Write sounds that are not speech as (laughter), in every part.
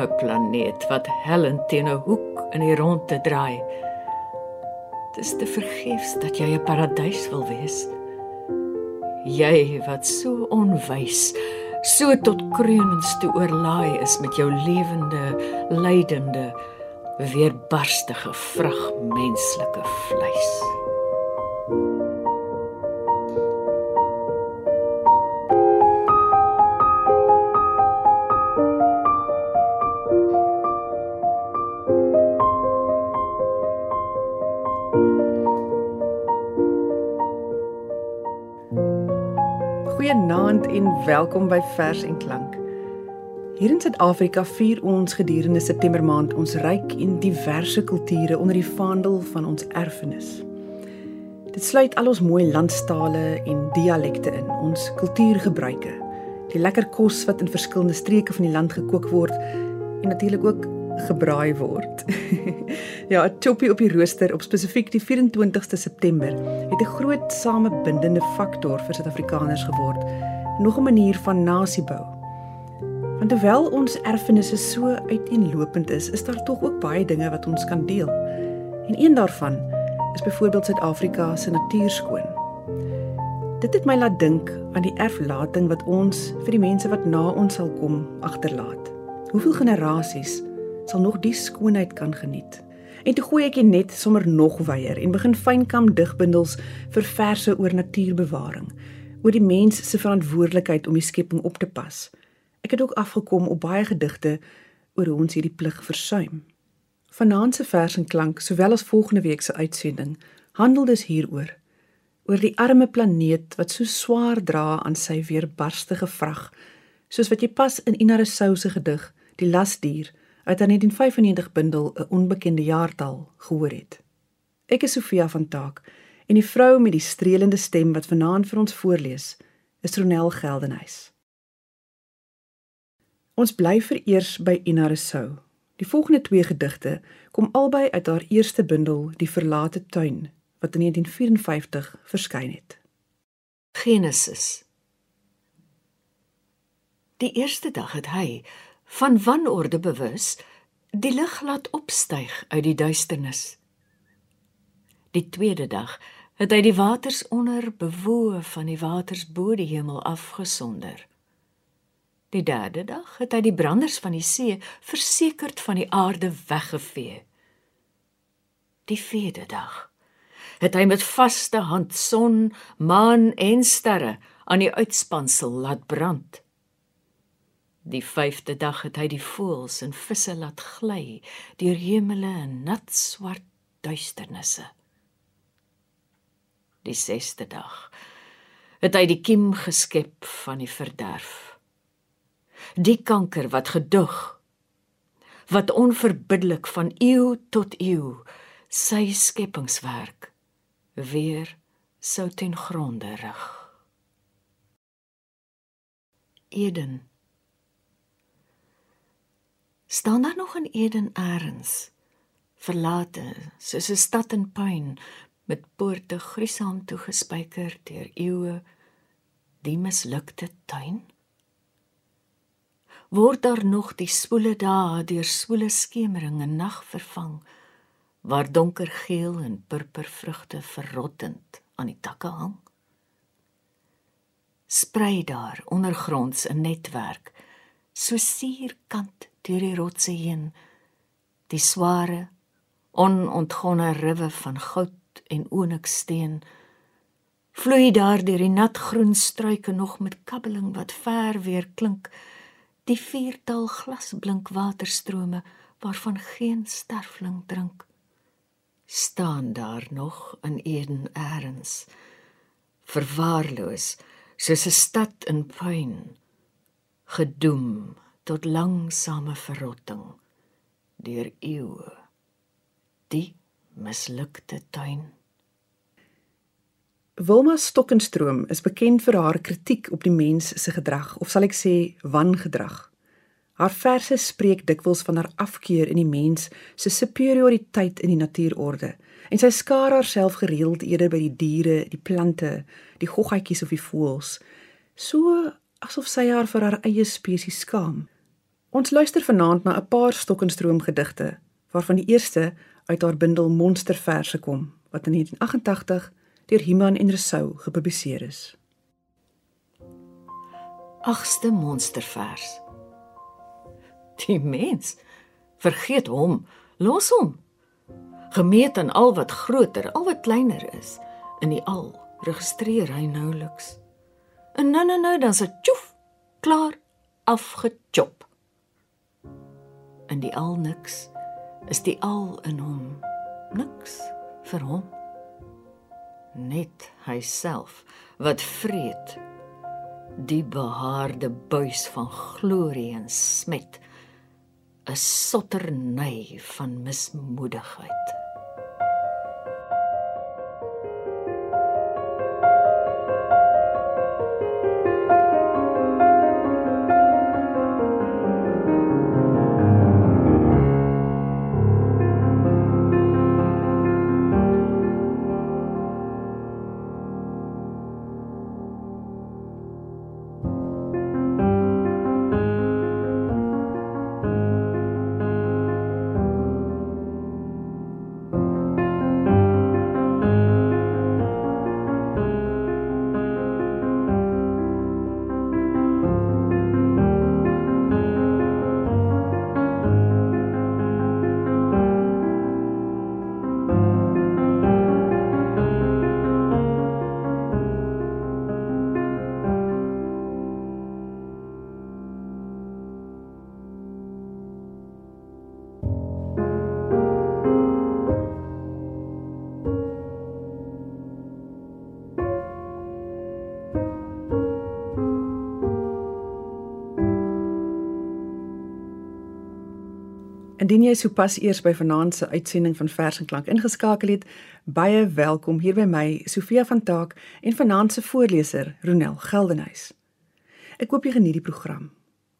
arme planeet wat hellend teen 'n hoek in die ronde draai. Dis te vergeefs dat jy 'n paradys wil wees. Jy wat so onwys, so tot kreunens toe oorlaai is met jou lewende, lydende, weerbarstige vrag menslike vleis. Goeienaand en welkom by Vers en Klank. Hier in Suid-Afrika vier ons gedurende September maand ons ryk en diverse kulture onder die vaandel van ons erfenis. Dit sluit al ons mooi landstale en dialekte in, ons kultuurgebruike, die lekker kos wat in verskillende streke van die land gekook word en natuurlik ook gebraai word. (laughs) ja, 'n choppie op die rooster op spesifiek die 24ste September het 'n groot samebindende faktor vir Suid-Afrikaners geword, nog 'n manier van nasiebou. Want hoewel ons erfenisse so uiteenlopend is, is daar tog ook baie dinge wat ons kan deel. En een daarvan is byvoorbeeld Suid-Afrika se natuurskoon. Dit het my laat dink aan die erflating wat ons vir die mense wat na ons sal kom agterlaat. Hoeveel generasies sal nog die skoonheid kan geniet. En toe gooi ek net sommer nog weier en begin fynkam digbundels vir verse oor natuurbewaring, oor die mens se verantwoordelikheid om die skepping op te pas. Ek het ook afgekom op baie gedigte oor hoe ons hierdie plig versuim. Vanaand se vers en klank, sowel as volgende week se uitsending, handel dus hieroor oor die arme planeet wat so swaar dra aan sy weerbarstige vrag, soos wat jy pas in Ina Rousseau se gedig Die lasdier uit 'n 1995 bundel 'n onbekende jaartal gehoor het. Ek is Sofia van Taak en die vrou met die strelende stem wat vanaand vir ons voorlees is Ronel Geldenhuys. Ons bly vereers by Ina Rousseau. Die volgende twee gedigte kom albei uit haar eerste bundel Die verlate tuin wat in 1954 verskyn het. Genesis. Die eerste dag het hy van wanorde bewus die lig laat opstyg uit die duisternis. Die tweede dag het hy die waters onder bewoe van die waters bo die hemel afgesonder. Die derde dag het hy die branders van die see versekerd van die aarde weggevee. Die vierde dag het hy met vaste hand son, maan en sterre aan die uitspansel laat brand. Die 5de dag het hy die voëls en visse laat gly deur hemele en nat swart duisternisse. Die 6de dag het hy die kiem geskep van die verderf. Die kanker wat gedug wat onverbiddelik van eeu tot eeu sy skepingswerk weer sou ten gronde rig. Eden staan daar nog in Eden eers verlate soos 'n stad in puin met poorte gruisam toegespyker deur eeue die mislukte tuin? Word daar nog die spoele dae deur spoele skemering en nag vervang waar donker geel en purper vrugte verrottend aan die takke hang? Sprei daar ondergronds 'n netwerk so suurkant deur die rotse heen. Die sware onontgonne riwe van goud en onyksteen vloei daar deur die natgroen struike nog met kabbeling wat ver weer klink. Die viertal glasblink waterstrome waarvan geen sterfling drink staan daar nog in Eden eers. Verwaarloos soos 'n stad in puin gedoem tot langsame verrotting. Deur eeue die mislukte tuin. Wilma Stokkenstroom is bekend vir haar kritiek op die mens se gedrag of sal ek sê wangedrag. Haar verse spreek dikwels van haar afkeer in die mens se superioriteit in die natuurorde en sy skaar haarself gereeld eerder by die diere, die plante, die goggatjies of die voëls, so asof sy haar vir haar eie spesies skaam Ons luister vanaand na 'n paar stokkenstroom gedigte, waarvan die eerste uit haar bundel Monsterverse kom, wat in 1988 deur Himan en Resou gepubliseer is. Agste monstervers. Die mens vergeet hom, los hom. Gemeet aan al wat groter, al wat kleiner is, in die al registreer hy nouliks. En nou nou nou dan se tjoef, klaar afgechop. In die al niks is die al in hom niks vir hom. Net hy self wat vreet die behaarde buis van glorie en smet 'n sotternay van mismoedigheid Indien jy sopas eers by vanaand se uitsending van Vers en Klank ingeskakel het, baie welkom hier by my, Sofia van Taak en vanaand se voorleser, Ronel Geldenhuys. Ek hoop jy geniet die program.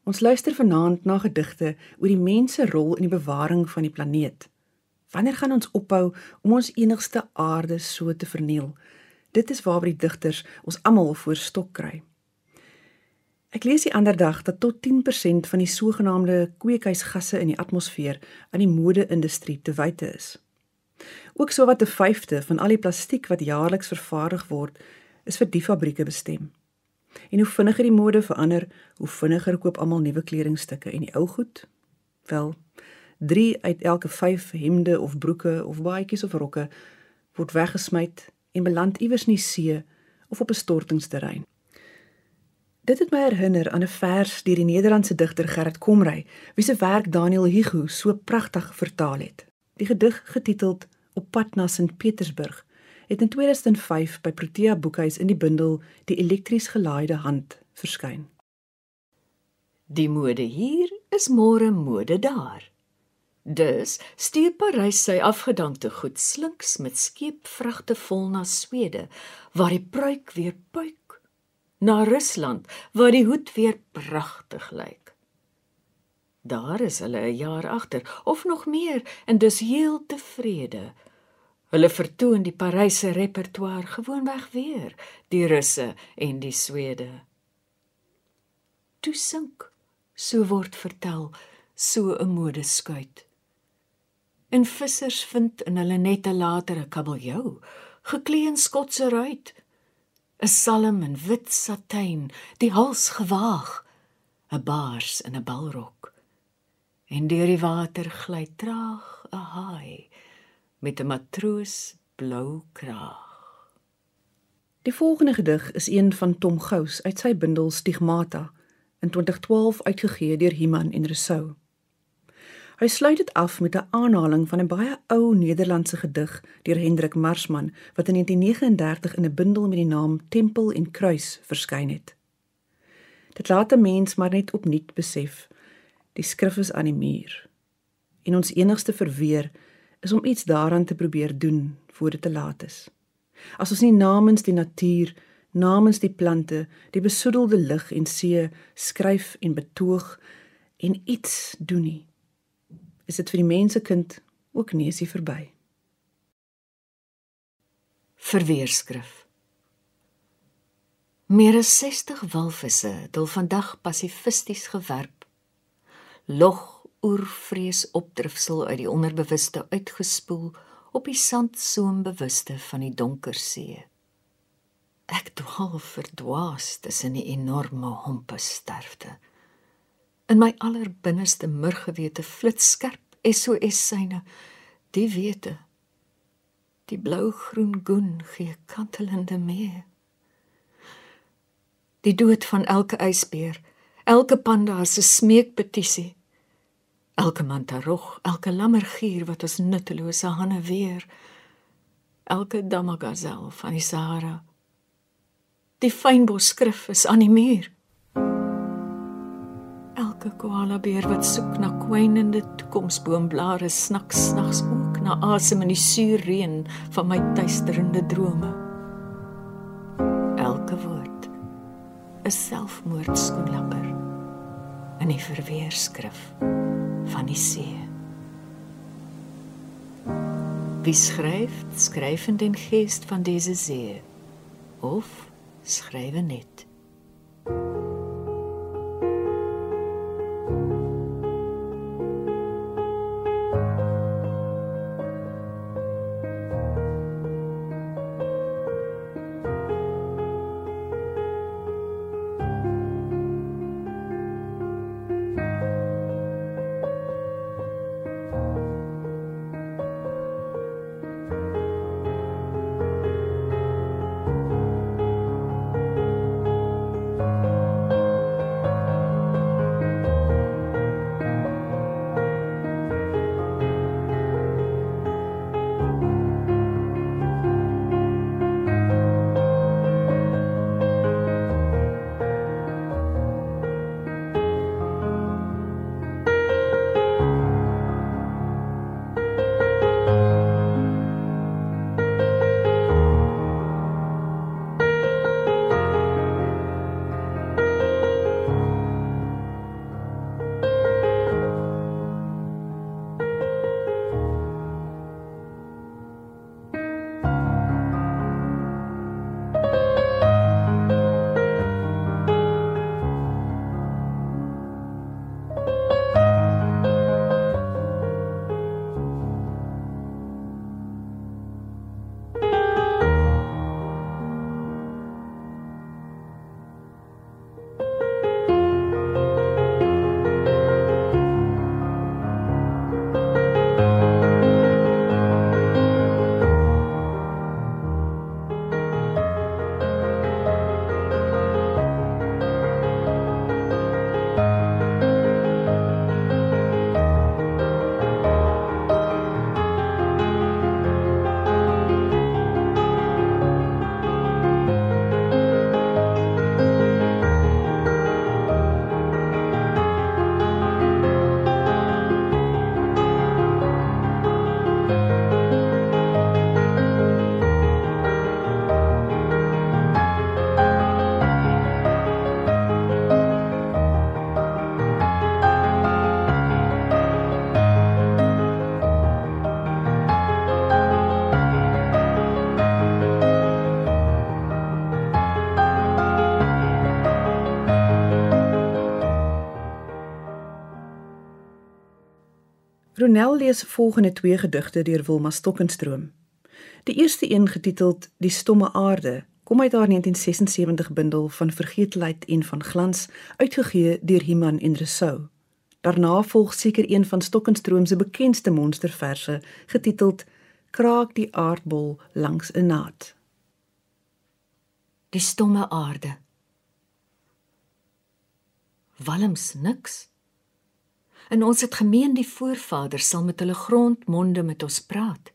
Ons luister vanaand na gedigte oor die mens se rol in die bewaring van die planeet. Wanneer gaan ons ophou om ons enigste aarde so te verniel? Dit is waar die digters ons almal voor stok kry. Ek lees die ander dag dat tot 10% van die sogenaamde kweekhuisgasse in die atmosfeer aan die mode-industrie te wyte is. Ook sowat 'n vyfde van al die plastiek wat jaarliks vervaardig word, is vir die fabrieke bestem. En hoe vinniger die mode verander, hoe vinniger koop almal nuwe kledingstukke en die ou goed? Wel, 3 uit elke 5 hemde of broeke of baadjies of rokke word weggesmy en beland iewers in die see of op 'n stortingsterrein. Dit het my herinner aan 'n vers deur die Nederlandse digter Gerrit Komrey, wie se werk Daniel Hugo so pragtig vertaal het. Die gedig getiteld Op pad na Sint Petersburg het in 2005 by Protea Boekhuis in die bundel Die elektries gelaaide hand verskyn. Die mode hier is môre mode daar. Dus stuur Parys sy afgedankte goed slinks met skeepvragte vol na Swede waar die pruik weer puik na Rusland waar die hoed weer pragtig lyk. Daar is hulle 'n jaar agter of nog meer en dus heel tevrede. Hulle vertoon die Paryse repertoire gewoonweg weer, die Russe en die Swede. Toe sink, so word vertel, so 'n modeskuit. En vissers vind in hulle nette later 'n kabeljou, geklee in skotse ruit. 'n salm in wit satijn, die hals gewaag, 'n baars in 'n balrok. En deur die water gly traag 'n haai met 'n matroos blou kraag. Die volgende gedig is een van Tom Gous uit sy bundel Stigmata in 2012 uitgegee deur Himan en Resou. Hy sluit dit af met 'n aanhaling van 'n baie ou Nederlandse gedig deur Hendrik Marsman wat in 1939 in 'n bundel met die naam Tempel en Kruis verskyn het. Dit laat 'n mens maar net opnuut besef die skrif is aan die muur. En ons enigste verweer is om iets daaraan te probeer doen voor dit te laat is. As ons nie namens die natuur, namens die plante, die besoedelde lug en see skryf en betoog en iets doen nie is dit vir die mensekind ook neusie verby. Verweerskrif. Meer as 60 walvisse het al vandag passifisties gewerp. log oervrees opdrifsel uit die onderbewuste uitgespoel op die sandsoembewuste van die donker see. Ek dwaal verdwaas tussen die enorme hompe sterfte. In my allerbinneste murgewete flits skerp SOS syne, die wete. Die blou-groen goen gee kantelende mee. Die dood van elke ysbeer, elke panda se smeekpetisie elke mantarog, elke lammergier wat ons nuttelose hande weer, elke damagazel van die Sahara. Die fynbos skrif is aan die muur. Elke koala beer wat soek na kwynende toekomsboomblare snak snags ook na asem in die suur reën van my tuisterende drome. Elke woord 'n selfmoordskoenlapper in die verweerskrif van die see. Wie skryf, skryf in den geest van dese see of skrywe net Ronel lees volgende twee gedigte deur Wilma Stokkenstroom. Die eerste een getiteld Die stomme aarde kom uit haar 1976 bundel van vergeetlikheid en van glans uitgegee deur Iman en Resou. Daarna volg seker een van Stokkenstroom se bekendste monsterverse getiteld Kraak die aardbol langs 'n naad. Die stomme aarde. Walms niks en ons het gemeen die voorvaders sal met hulle grondmonde met ons praat.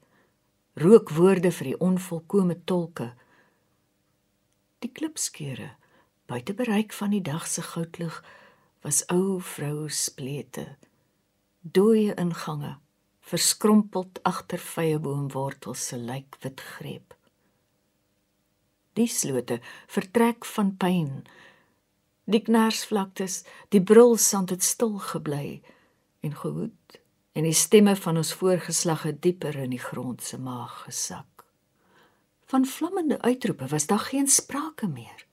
Rook woorde vir die onvolkome tolke. Die klipskeure buite bereik van die dag se goudlig was ou vrou splete. Dooie ingange verskrompeld agter vyeboomwortels se lyk wit greep. Die slote vertrek van pyn. Die knarsvlaktes, die brulsand het stil gebly en gehoed en die stemme van ons voorgeslag het dieper in die grond se maag gesak. Van vlammende uitroepe was daar geen sprake meer.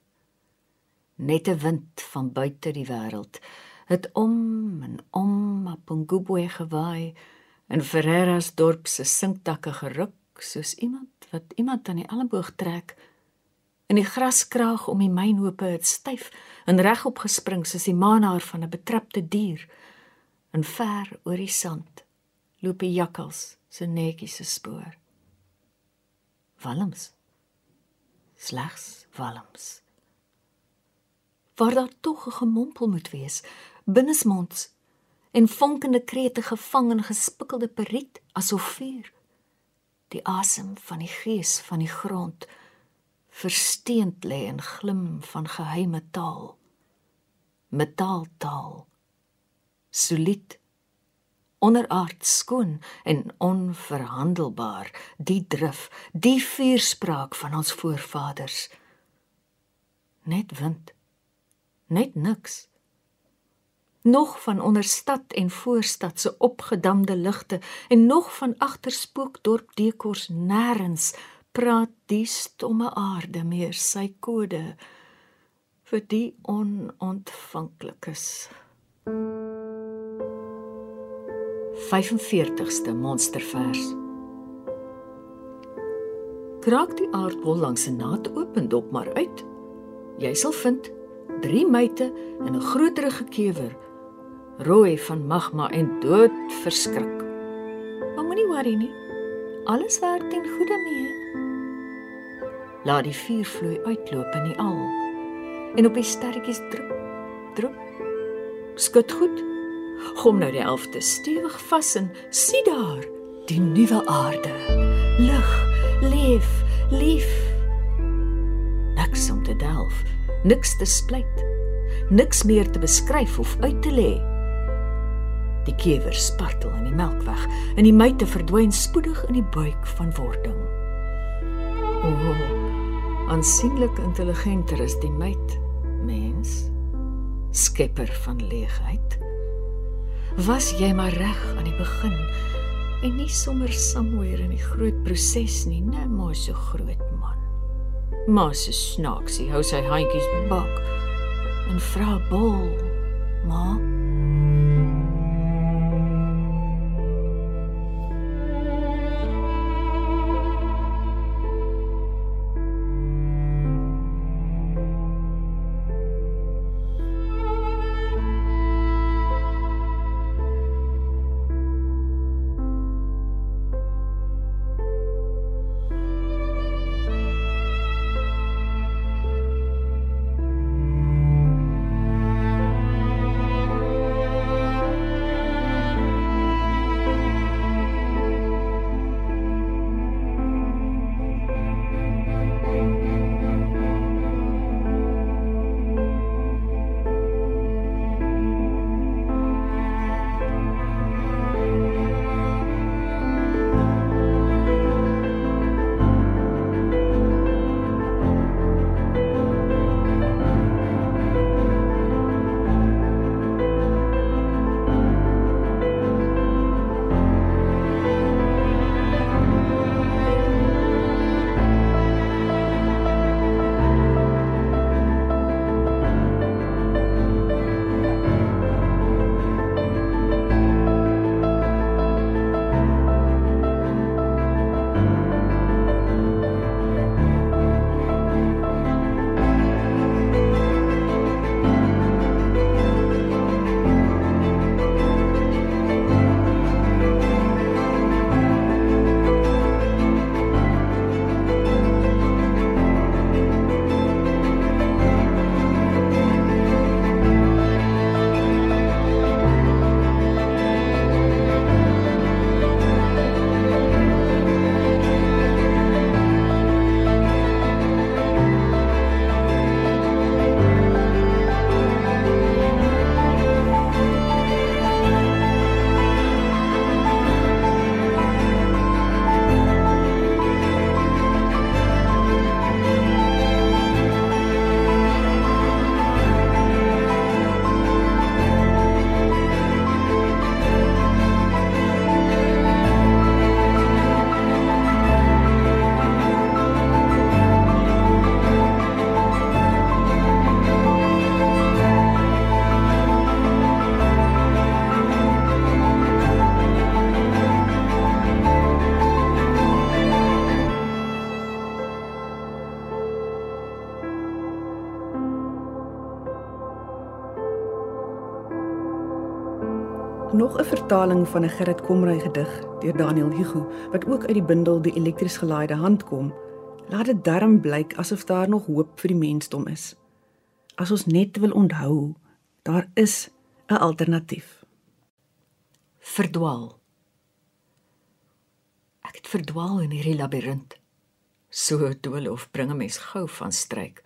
Net 'n wind van buite die wêreld het om en om goeboe gewaai en Ferreira's dorp se sinktakke geruk soos iemand wat iemand aan die elmboog trek. In die graskraag om die mynhope het styf en regop gespring soos die maanhaar van 'n betrapte dier. En ver oor die sand loop die jakkals se netjies se spoor. Walms. Slegs walms. Waar daar tog 'n gemompel moet wees, binnesmonds en vonkende krete gevang in gespikkelde periet asof vuur die asem van die gees van die grond versteend lê en glim van geheime taal metaaltaal solied onderaard skoon en onverhandelbaar die drif die vuurspraak van ons voorvaders. Net wind net niks. Nog van onder stad en voorstad se opgedamde ligte en nog van agter spookdorp dekors nêrens praat die stomme aarde meer sy kode vir die onontvanklikes 45ste monstervers Kraak die aardbol langs 'n naad oop en dop maar uit. Jy sal vind drie meite en 'n groterige kewer rooi van magma en dood verskrik. Maar moenie worry nie. Alles werk ten goeie mee. Laat die vuur vloei uitloop in die al. En op die sterretjies drup, drup. Skud goed. Gom nou die elfde stewig vas en sien daar die nuwe aarde. Lig, leef, lief. Niks om te delf, niks te splyt. Niks meer te beskryf of uit te lê. Die kewer spartel in die melkweg en die meute verdwyn spoedig in die buik van wording. O, oh, aansienlik intelligenter is die meid, mens, skepper van leegheid. Was jy maar reg aan die begin en nie sommer somewhere in die groot proses nie, net maar so groot man. Maar se snaaksie hou sy handjies bak en vra bol, maar nog 'n vertaling van 'n Gerrit Komrey gedig deur Daniel Hugo wat ook uit die bundel Die elektries gelaaide hand kom. Laat dit darm blyk asof daar nog hoop vir die mensdom is. As ons net wil onthou, daar is 'n alternatief. Verdwaal. Ek het verdwaal in hierdie labirint. So dole of bring 'n mens gou van stryk.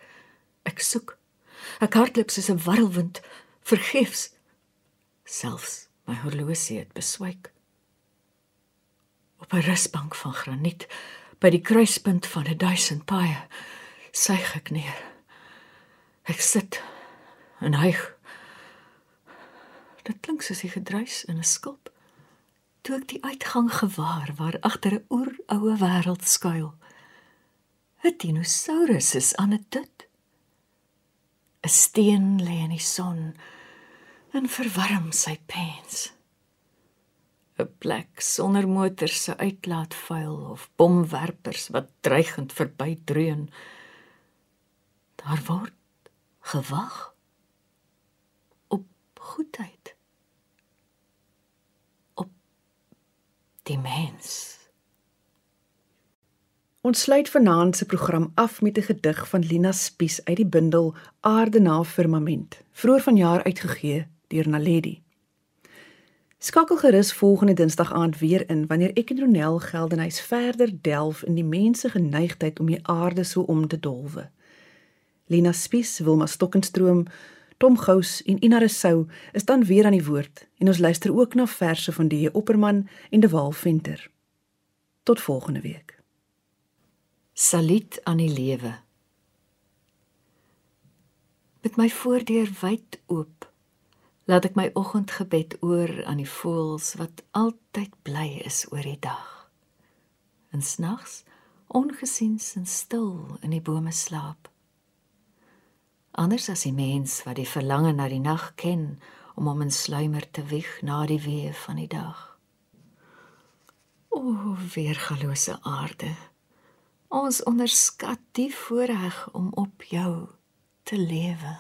Ek soek. Ek hardloop soos 'n warrelwind, vergeefs. Selfs my horlosie het beswyk. Op 'n rusbank van graniet by die kruispunt van 'n duisend paaie suig ek neer. Ek sit en hyg. Dit klink soos die gedruis in 'n skulp. Toe ek die uitgang gewaar waar agter 'n oeroue wêreld skuil. 'n Dinosaurus is aan 'n dit. 'n Steen lê in die son en verwarm sy pens. 'n plek sonder motors se uitlaatvuil of bomwerpers wat dreigend verbydreun. Daar word gewag op goedheid. Op die mens. Ons sluit vanaand se program af met 'n gedig van Lina Spies uit die bundel Aarde na firmament, vroeër vanjaar uitgegee deur Naledi. Skakel gerus volgende Dinsdag aand weer in wanneer ek en Ronel Geldenhuys verder delf in die mense geneigtheid om die aarde so om te dolwe. Lina Spies, Wilma Stokkenstroom, Tom Gous en Ina Resou is dan weer aan die woord en ons luister ook na verse van die Opperman en De Waal Venter. Tot volgende week. Salit aan die lewe. Met my voordeur wyd oop laat ek my oggendgebed oor aan die voëls wat altyd bly is oor die dag. En snags ongesiens en stil in die bome slaap. Anders as die mens wat die verlange na die nag ken om hom in sluimer te wieg na die weë van die dag. O, weergalose aarde. Ons onderskat die voorreg om op jou te lewe.